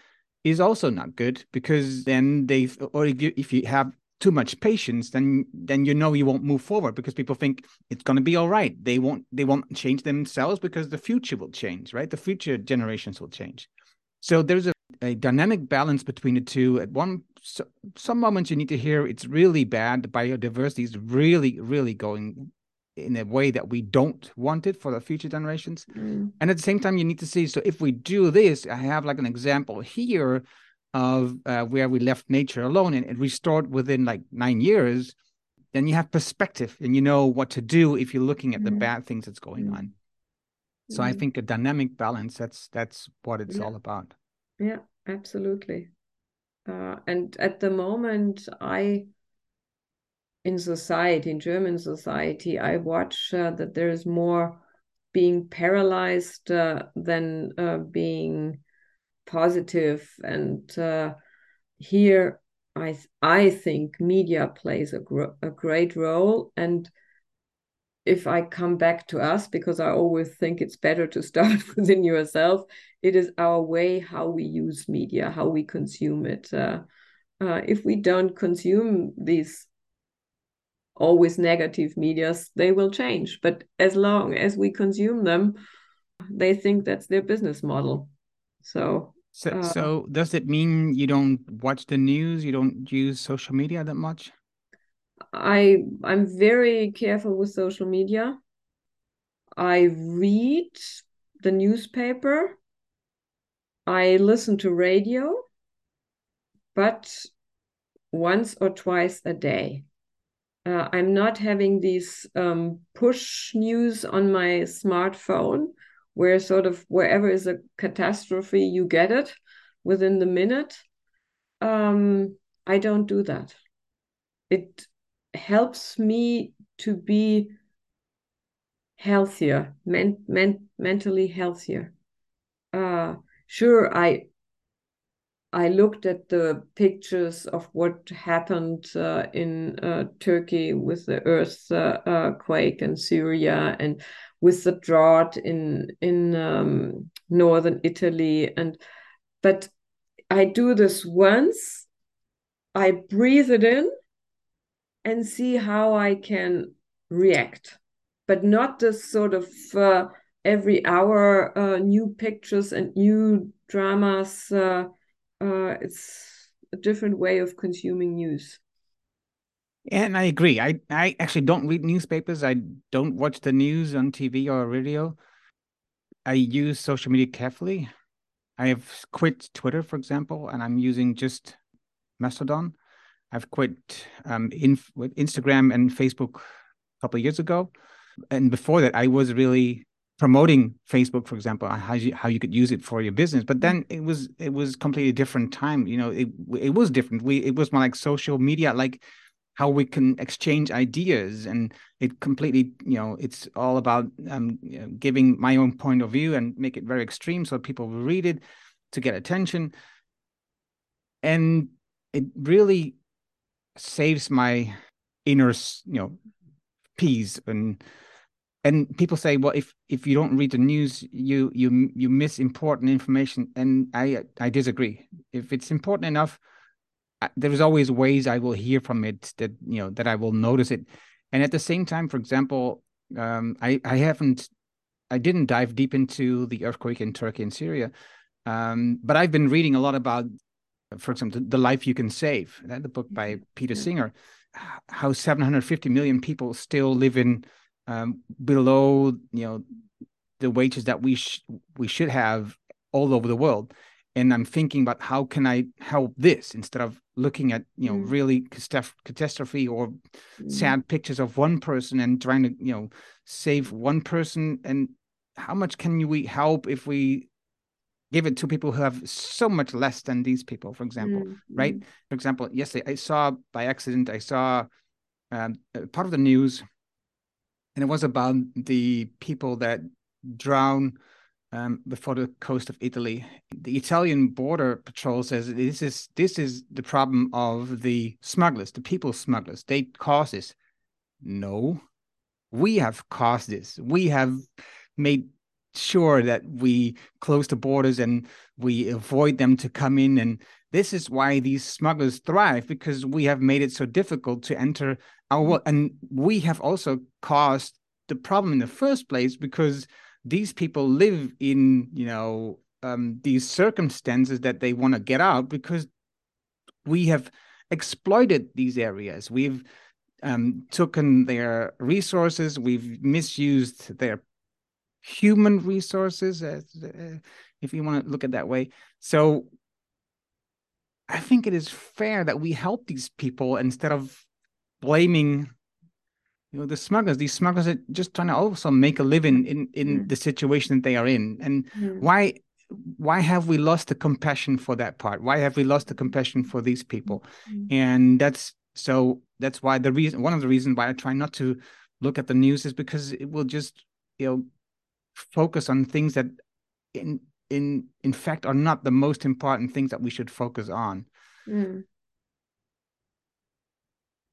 is also not good because then they or if you, have too much patience then then you know you won't move forward because people think it's going to be all right. They won't they won't change themselves because the future will change right? The future generations will change. So there's a, a dynamic balance between the two. At one so, some moments you need to hear it's really bad. The biodiversity is really really going in a way that we don't want it for the future generations. Mm. And at the same time, you need to see so if we do this, I have like an example here of uh, where we left nature alone and it restored within like nine years. Then you have perspective and you know what to do if you're looking at mm. the bad things that's going mm. on. So I mm. think a dynamic balance that's that's what it's yeah. all about. Yeah, absolutely. Uh, and at the moment, I in society, in German society, I watch uh, that there is more being paralyzed uh, than uh, being positive. And uh, here, I I think media plays a, gr- a great role. And if I come back to us, because I always think it's better to start within yourself, it is our way how we use media, how we consume it. Uh, uh, if we don't consume these always negative medias, they will change. But as long as we consume them, they think that's their business model. So so, uh, so does it mean you don't watch the news? You don't use social media that much? I I'm very careful with social media. I read the newspaper. I listen to radio, but once or twice a day uh, I'm not having these um, push news on my smartphone where sort of wherever is a catastrophe, you get it within the minute. Um, I don't do that. It helps me to be healthier, men- men- mentally healthier. Uh, sure, I I looked at the pictures of what happened uh, in uh, Turkey with the earthquake uh, and Syria and with the drought in in um, northern Italy. And but I do this once I breathe it in and see how I can react but not this sort of uh, every hour uh, new pictures and new dramas uh, it's a different way of consuming news. And I agree. I, I actually don't read newspapers. I don't watch the news on TV or radio. I use social media carefully. I have quit Twitter, for example, and I'm using just Mastodon. I've quit um, in, with Instagram and Facebook a couple of years ago. And before that, I was really promoting Facebook, for example, how you, how you could use it for your business. But then it was it was completely different time. You know, it it was different. We it was more like social media, like how we can exchange ideas, and it completely you know it's all about um, giving my own point of view and make it very extreme so people will read it to get attention, and it really saves my inner you know peace and and people say well if if you don't read the news you you you miss important information. And i i disagree. If it's important enough there's always ways i will hear from it that you know that i will notice it. And at the same time for example um, i i haven't i didn't dive deep into the earthquake in turkey and syria um, but i've been reading a lot about for example the life you can save the book by peter singer. How 750 million people still live in um, below you know the wages that we sh- we should have all over the world and i'm thinking about how can i help this instead of looking at you know mm. really catastrophe or mm. sad pictures of one person and trying to you know save one person and how much can we help if we give it to people who have so much less than these people for example mm. right for example yesterday i saw by accident i saw um, part of the news and it was about the people that drown um, before the coast of Italy. The Italian border patrol says this is this is the problem of the smugglers, the people smugglers. They cause this. No, we have caused this. We have made sure that we close the borders and we avoid them to come in and this is why these smugglers thrive because we have made it so difficult to enter our and we have also caused the problem in the first place because these people live in you know um, these circumstances that they want to get out because we have exploited these areas. We've um, taken their resources we've misused their human resources uh, if you want to look at that way. So i think it is fair that we help these people instead of blaming you know the smugglers these smugglers are just trying to also make a living in in mm. the situation that they are in and mm. why why have we lost the compassion for that part why have we lost the compassion for these people mm. and that's so that's why the reason one of the reasons why i try not to look at the news is because it will just you know focus on things that in in in fact are not the most important things that we should focus on mm.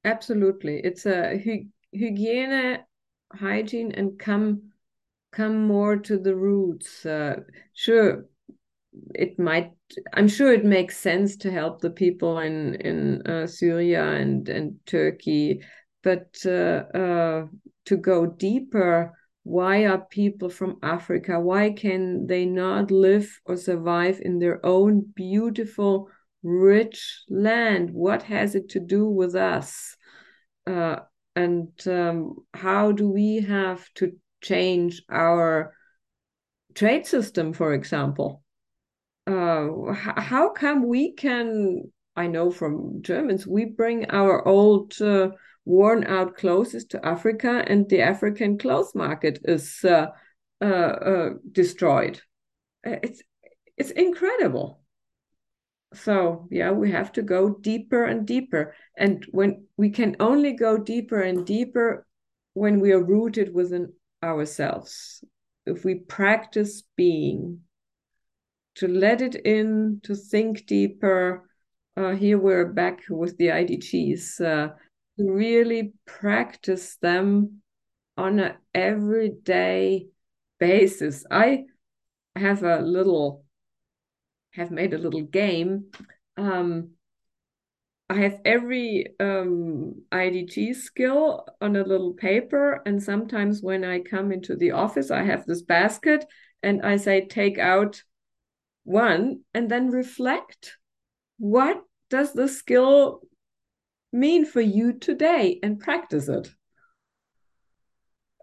Absolutely it's a hygiene, hygiene, and come come more to the roots. Uh, sure, it might. I'm sure it makes sense to help the people in in uh, Syria and and Turkey, but uh, uh to go deeper. Why are people from Africa? Why can they not live or survive in their own beautiful, rich land? What has it to do with us? Uh, and um, how do we have to change our trade system for example uh, how come we can i know from germans we bring our old uh, worn out clothes to africa and the african clothes market is uh, uh, uh destroyed it's it's incredible so yeah we have to go deeper and deeper. And when we can only go deeper and deeper when we are rooted within ourselves. If we practice being to let it in to think deeper uh, here we're back with the idgs uh, to really practice them on an everyday basis. I have a little have made a little game. Um, I have every um, IDG skill on a little paper. And sometimes when I come into the office, I have this basket and I say, take out one and then reflect. What does the skill mean for you today and practice it?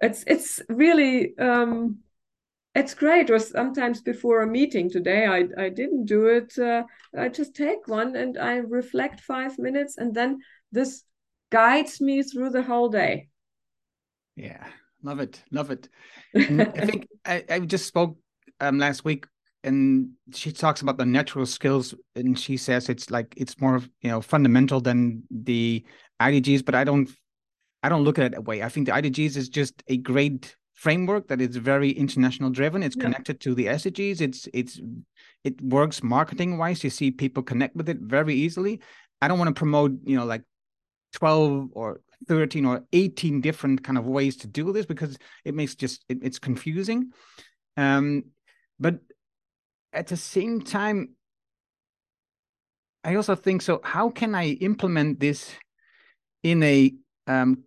It's it's really um, it's great. Or sometimes before a meeting today, I, I didn't do it. Uh, I just take one and I reflect five minutes, and then this guides me through the whole day. Yeah, love it, love it. I think I, I just spoke um, last week, and she talks about the natural skills, and she says it's like it's more you know fundamental than the IDGs, but I don't I don't look at it that way. I think the IDGs is just a great framework that is very international driven. It's yeah. connected to the SDGs. It's it's it works marketing wise. You see people connect with it very easily. I don't want to promote you know like twelve or 13 or 18 different kind of ways to do this because it makes just it, it's confusing um but at the same time i also think so how can i implement this in a um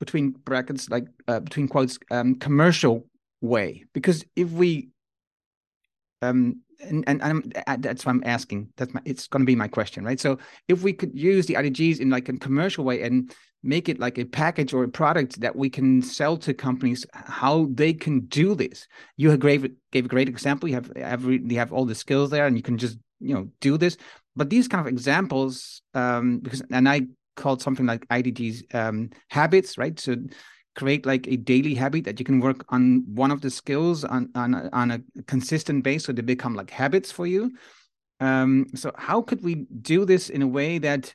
between brackets, like uh, between quotes, um, commercial way. Because if we um, and, and, and that's why I'm asking. That's my, it's going to be my question, right? So if we could use the IDGs in like a commercial way and make it like a package or a product that we can sell to companies, how they can do this. You have gave gave a great example. You have every you have all the skills there, and you can just you know do this. But these kind of examples, um, because and I called something like IDGs um, habits, right? So create like a daily habit that you can work on one of the skills on on, on a consistent base so they become like habits for you. Um, so how could we do this in a way that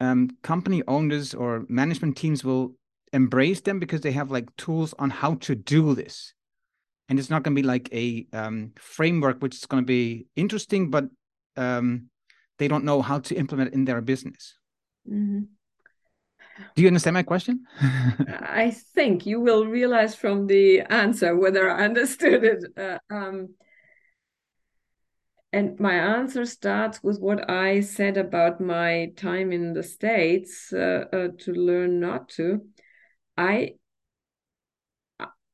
um, company owners or management teams will embrace them because they have like tools on how to do this? And it's not going to be like a um, framework which is going to be interesting but um, they don't know how to implement in their business mm-hmm. Do you understand my question? I think you will realize from the answer whether I understood it. Uh, um, and my answer starts with what I said about my time in the States uh, uh, to learn not to. I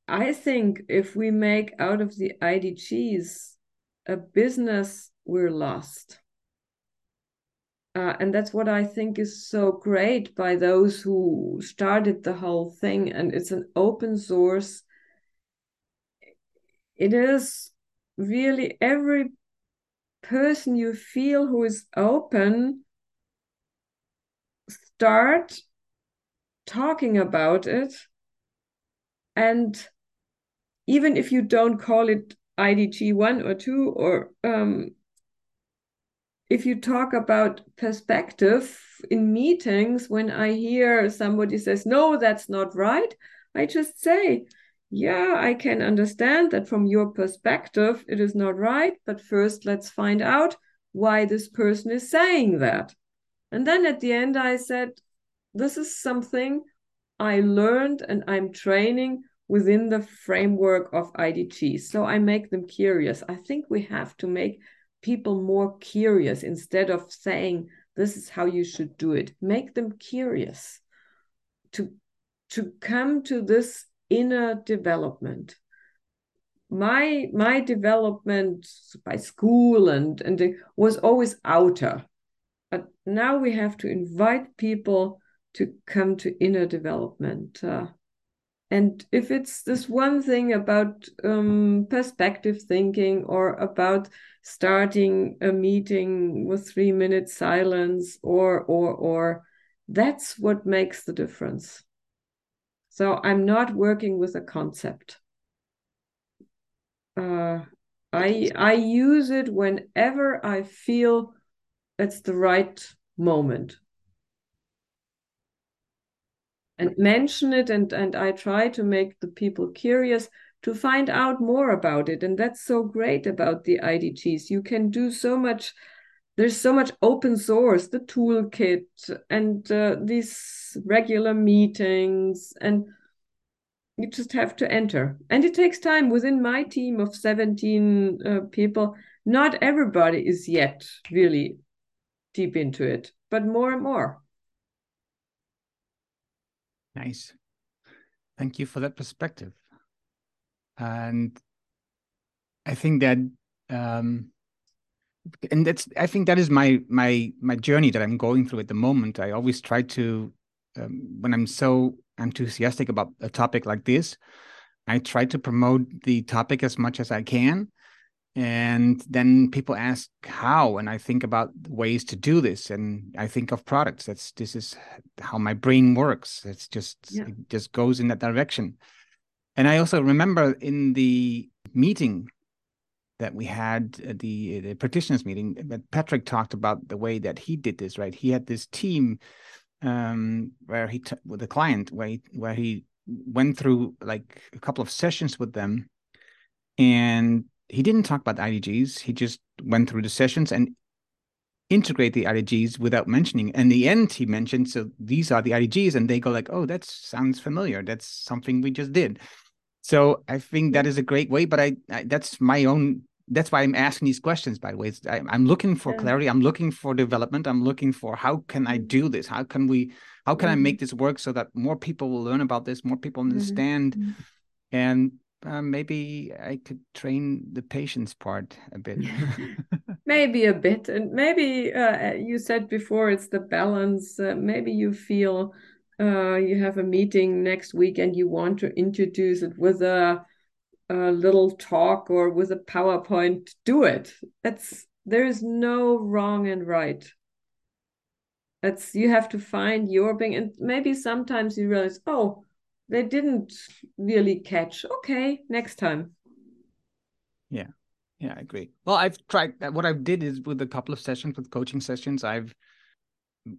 I think if we make out of the IDGs a business, we're lost. Uh, and that's what I think is so great by those who started the whole thing. And it's an open source. It is really every person you feel who is open, start talking about it. And even if you don't call it IDG one or two or um, if you talk about perspective in meetings, when I hear somebody says, no, that's not right, I just say, yeah, I can understand that from your perspective, it is not right. But first, let's find out why this person is saying that. And then at the end, I said, this is something I learned and I'm training within the framework of IDG. So I make them curious. I think we have to make people more curious instead of saying this is how you should do it. Make them curious to to come to this inner development. My my development by school and and it was always outer but now we have to invite people to come to inner development uh, and if it's this one thing about um, perspective thinking or about starting a meeting with three minutes silence or or or that's what makes the difference. So i'm not working with a concept. Uh, i i use it whenever i feel it's the right moment and mention it and and i try to make the people curious to find out more about it. And that's so great about the idgs you can do so much there's so much open source the toolkit and uh, these regular meetings and you just have to enter. And it takes time. Within my team of 17 uh, people not everybody is yet really deep into it but more and more Nice. Thank you for that perspective. And I think that um and that's I think that is my my my journey that I'm going through at the moment. I always try to um, when I'm so enthusiastic about a topic like this, I try to promote the topic as much as I can and then people ask how and i think about ways to do this and i think of products. That's this is how my brain works. It's just yeah. it just goes in that direction. And i also remember in the meeting that we had the the practitioners meeting that patrick talked about the way that he did this right? He had this team um where he with a client where he, where he went through like a couple of sessions with them. And he didn't talk about the IDGs. He just went through the sessions and integrate the IDGs without mentioning. In the end, he mentioned, so these are the IDGs, and they go like, oh, that sounds familiar. That's something we just did. So I think that is a great way. But I, I that's my own. That's why I'm asking these questions. By the way, I, am looking for yeah. clarity. I'm looking for development. I'm looking for how can I do this? How can we? How can mm-hmm. I make this work so that more people will learn about this? More people understand. Mm-hmm. And uh, maybe I could train the patience part a bit. maybe a bit, and maybe uh, you said before it's the balance. Uh, maybe you feel uh, you have a meeting next week and you want to introduce it with a, a little talk or with a PowerPoint. Do it. That's there is no wrong and right. It's you have to find your thing, and maybe sometimes you realize, oh, they didn't really catch. Okay, next time. Yeah. Yeah, I agree. Well, I've tried what I've did is with a couple of sessions with coaching sessions, I've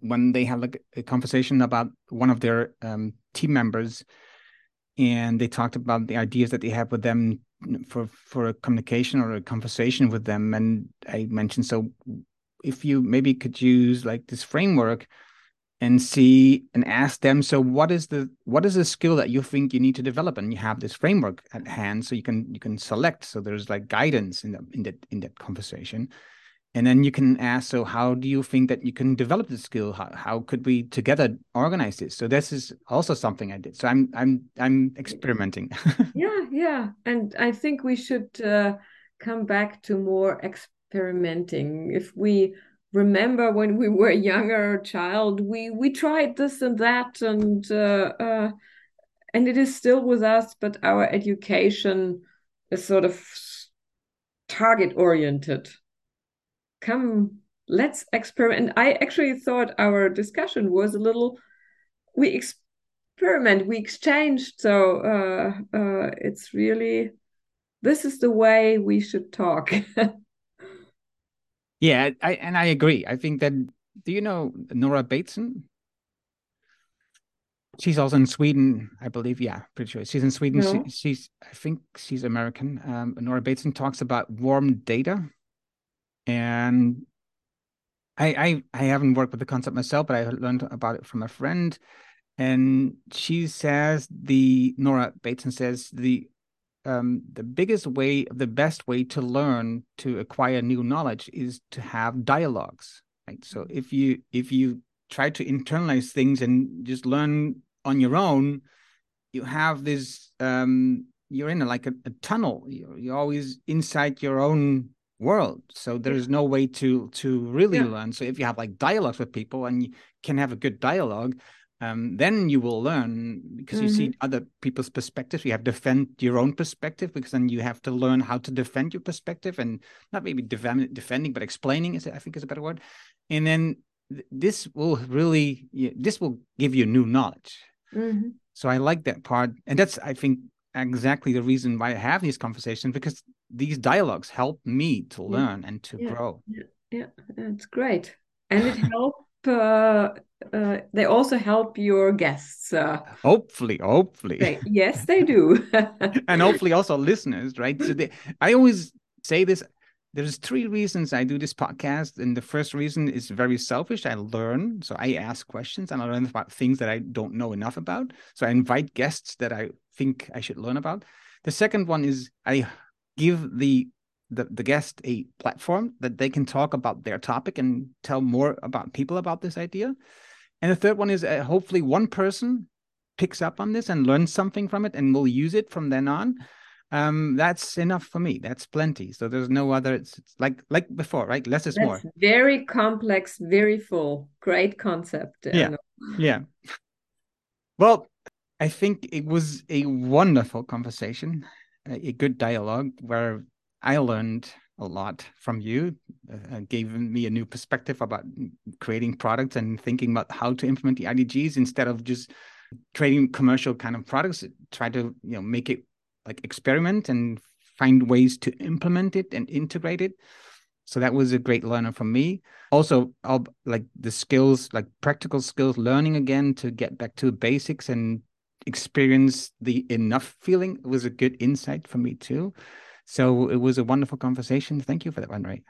when they have like a conversation about one of their um, team members and they talked about the ideas that they have with them for for a communication or a conversation with them and i mentioned so if you maybe could use like this framework and see and ask them so what is the what is the skill that you think you need to develop? And you have this framework at hand so you can you can select. So there's like guidance in the in that in that conversation. And then you can ask so how do you think that you can develop the skill? How, how could we together organize this? So this is also something i did. So i'm i'm i'm experimenting. Yeah yeah. And i think we should uh, come back to more experimenting. If we remember when we were younger child we we tried this and that and uh, uh, and it is still with us but our education is sort of target oriented come let's experiment. I actually thought our discussion was a little we experiment we exchanged so uh, uh, it's really this is the way we should talk yeah I, and i agree. I think that do you know nora bateson? She's also in sweden i believe. Yeah pretty sure. She's in sweden. No. she, she's i think she's american. Um, nora bateson talks about warm data. And I, I I haven't worked with the concept myself, but I learned about it from a friend, and she says the Nora Bateson says the um, the biggest way, the best way to learn to acquire new knowledge is to have dialogues. Right. So if you if you try to internalize things and just learn on your own, you have this um, you're in a, like a, a tunnel. You're, you're always inside your own world so there's no way to to really yeah. learn so if you have like dialogues with people and you can have a good dialogue um, then you will learn because mm-hmm. you see mm-hmm. other people's perspectives you have to defend your own perspective because then you have to learn how to defend your perspective and not maybe defend, defending but explaining is i think is a better word and then th- this will really this will give you new knowledge mm-hmm. so i like that part and that's i think exactly the reason why i have these conversations because these dialogues help me to learn yeah. and to yeah. grow. Yeah, yeah, it's great, and it help. Uh, uh, they also help your guests. Uh, hopefully, hopefully. They, yes, they do. and hopefully also listeners, right? So they, I always say this. There's three reasons I do this podcast, and the first reason is very selfish. I learn, so I ask questions and I learn about things that I don't know enough about. So I invite guests that I think I should learn about. The second one is I give the, the the guest a platform that they can talk about their topic and tell more about people about this idea. And the third one is uh, hopefully one person picks up on this and learns something from it and will use it from then on. Um, that's enough for me. That's plenty. So there's no other. It's, it's like like before, right? Less is that's more. Very complex, very full. Great concept. Yeah, yeah. Well, I think it was a wonderful conversation a good dialogue where I learned a lot from you, uh, gave me a new perspective about creating products and thinking about how to implement the IDGs instead of just creating commercial kind of products. Try to you know make it like experiment and find ways to implement it and integrate it. So that was a great learner for me. Also, I'll, like the skills, like practical skills, learning again to get back to basics and experience the enough feeling was a good insight for me too. So it was a wonderful conversation. Thank you for that one.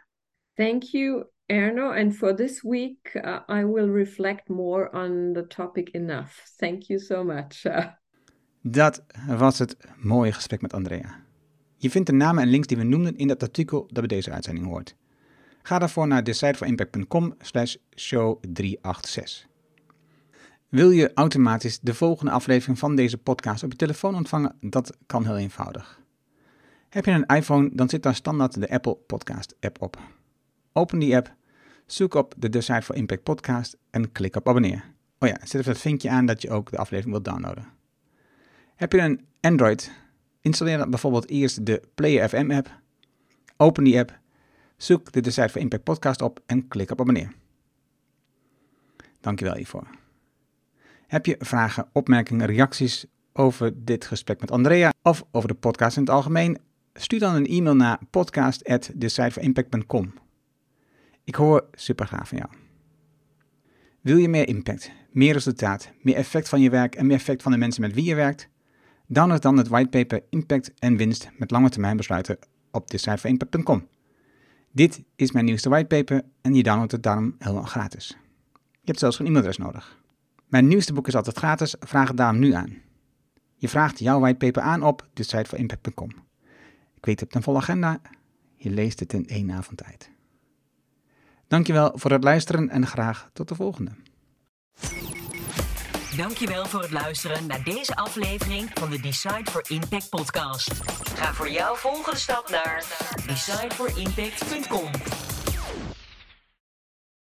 Thank you, Erno. And for this week, uh, I will reflect more on the topic enough. Thank you so much. Dat was het mooie gesprek met Andrea. Je vindt de namen en links die we noemden in het artikel dat bij deze uitzending hoort. Ga daarvoor naar decideforimpact.com slash show 386. Wil je automatisch de volgende aflevering van deze podcast op je telefoon ontvangen? Dat kan heel eenvoudig. Heb je een iPhone, dan zit daar standaard de Apple Podcast app op. Open die app, zoek op de Decide for Impact podcast en klik op abonneer. Oh ja, zet even het vinkje aan dat je ook de aflevering wilt downloaden. Heb je een Android, installeer dan bijvoorbeeld eerst de Player FM app. Open die app, zoek de Decide for Impact podcast op en klik op abonneer. Dankjewel hiervoor. Heb je vragen, opmerkingen, reacties over dit gesprek met Andrea of over de podcast in het algemeen? Stuur dan een e-mail naar podcast.decideforimpact.com. Ik hoor super graag van jou. Wil je meer impact, meer resultaat, meer effect van je werk en meer effect van de mensen met wie je werkt? Download dan het whitepaper Impact en Winst met lange termijn besluiten op decideforimpact.com. Dit is mijn nieuwste whitepaper en je downloadt het daarom helemaal gratis. Je hebt zelfs geen e-mailadres nodig. Mijn nieuwste boek is altijd gratis, vraag het daarom nu aan. Je vraagt jouw whitepaper aan op decideforimpact.com. Ik weet het een volle agenda, je leest het in één avond tijd. Dankjewel voor het luisteren en graag tot de volgende. Dankjewel voor het luisteren naar deze aflevering van de Decide for Impact podcast. Ga voor jouw volgende stap naar decideforimpact.com.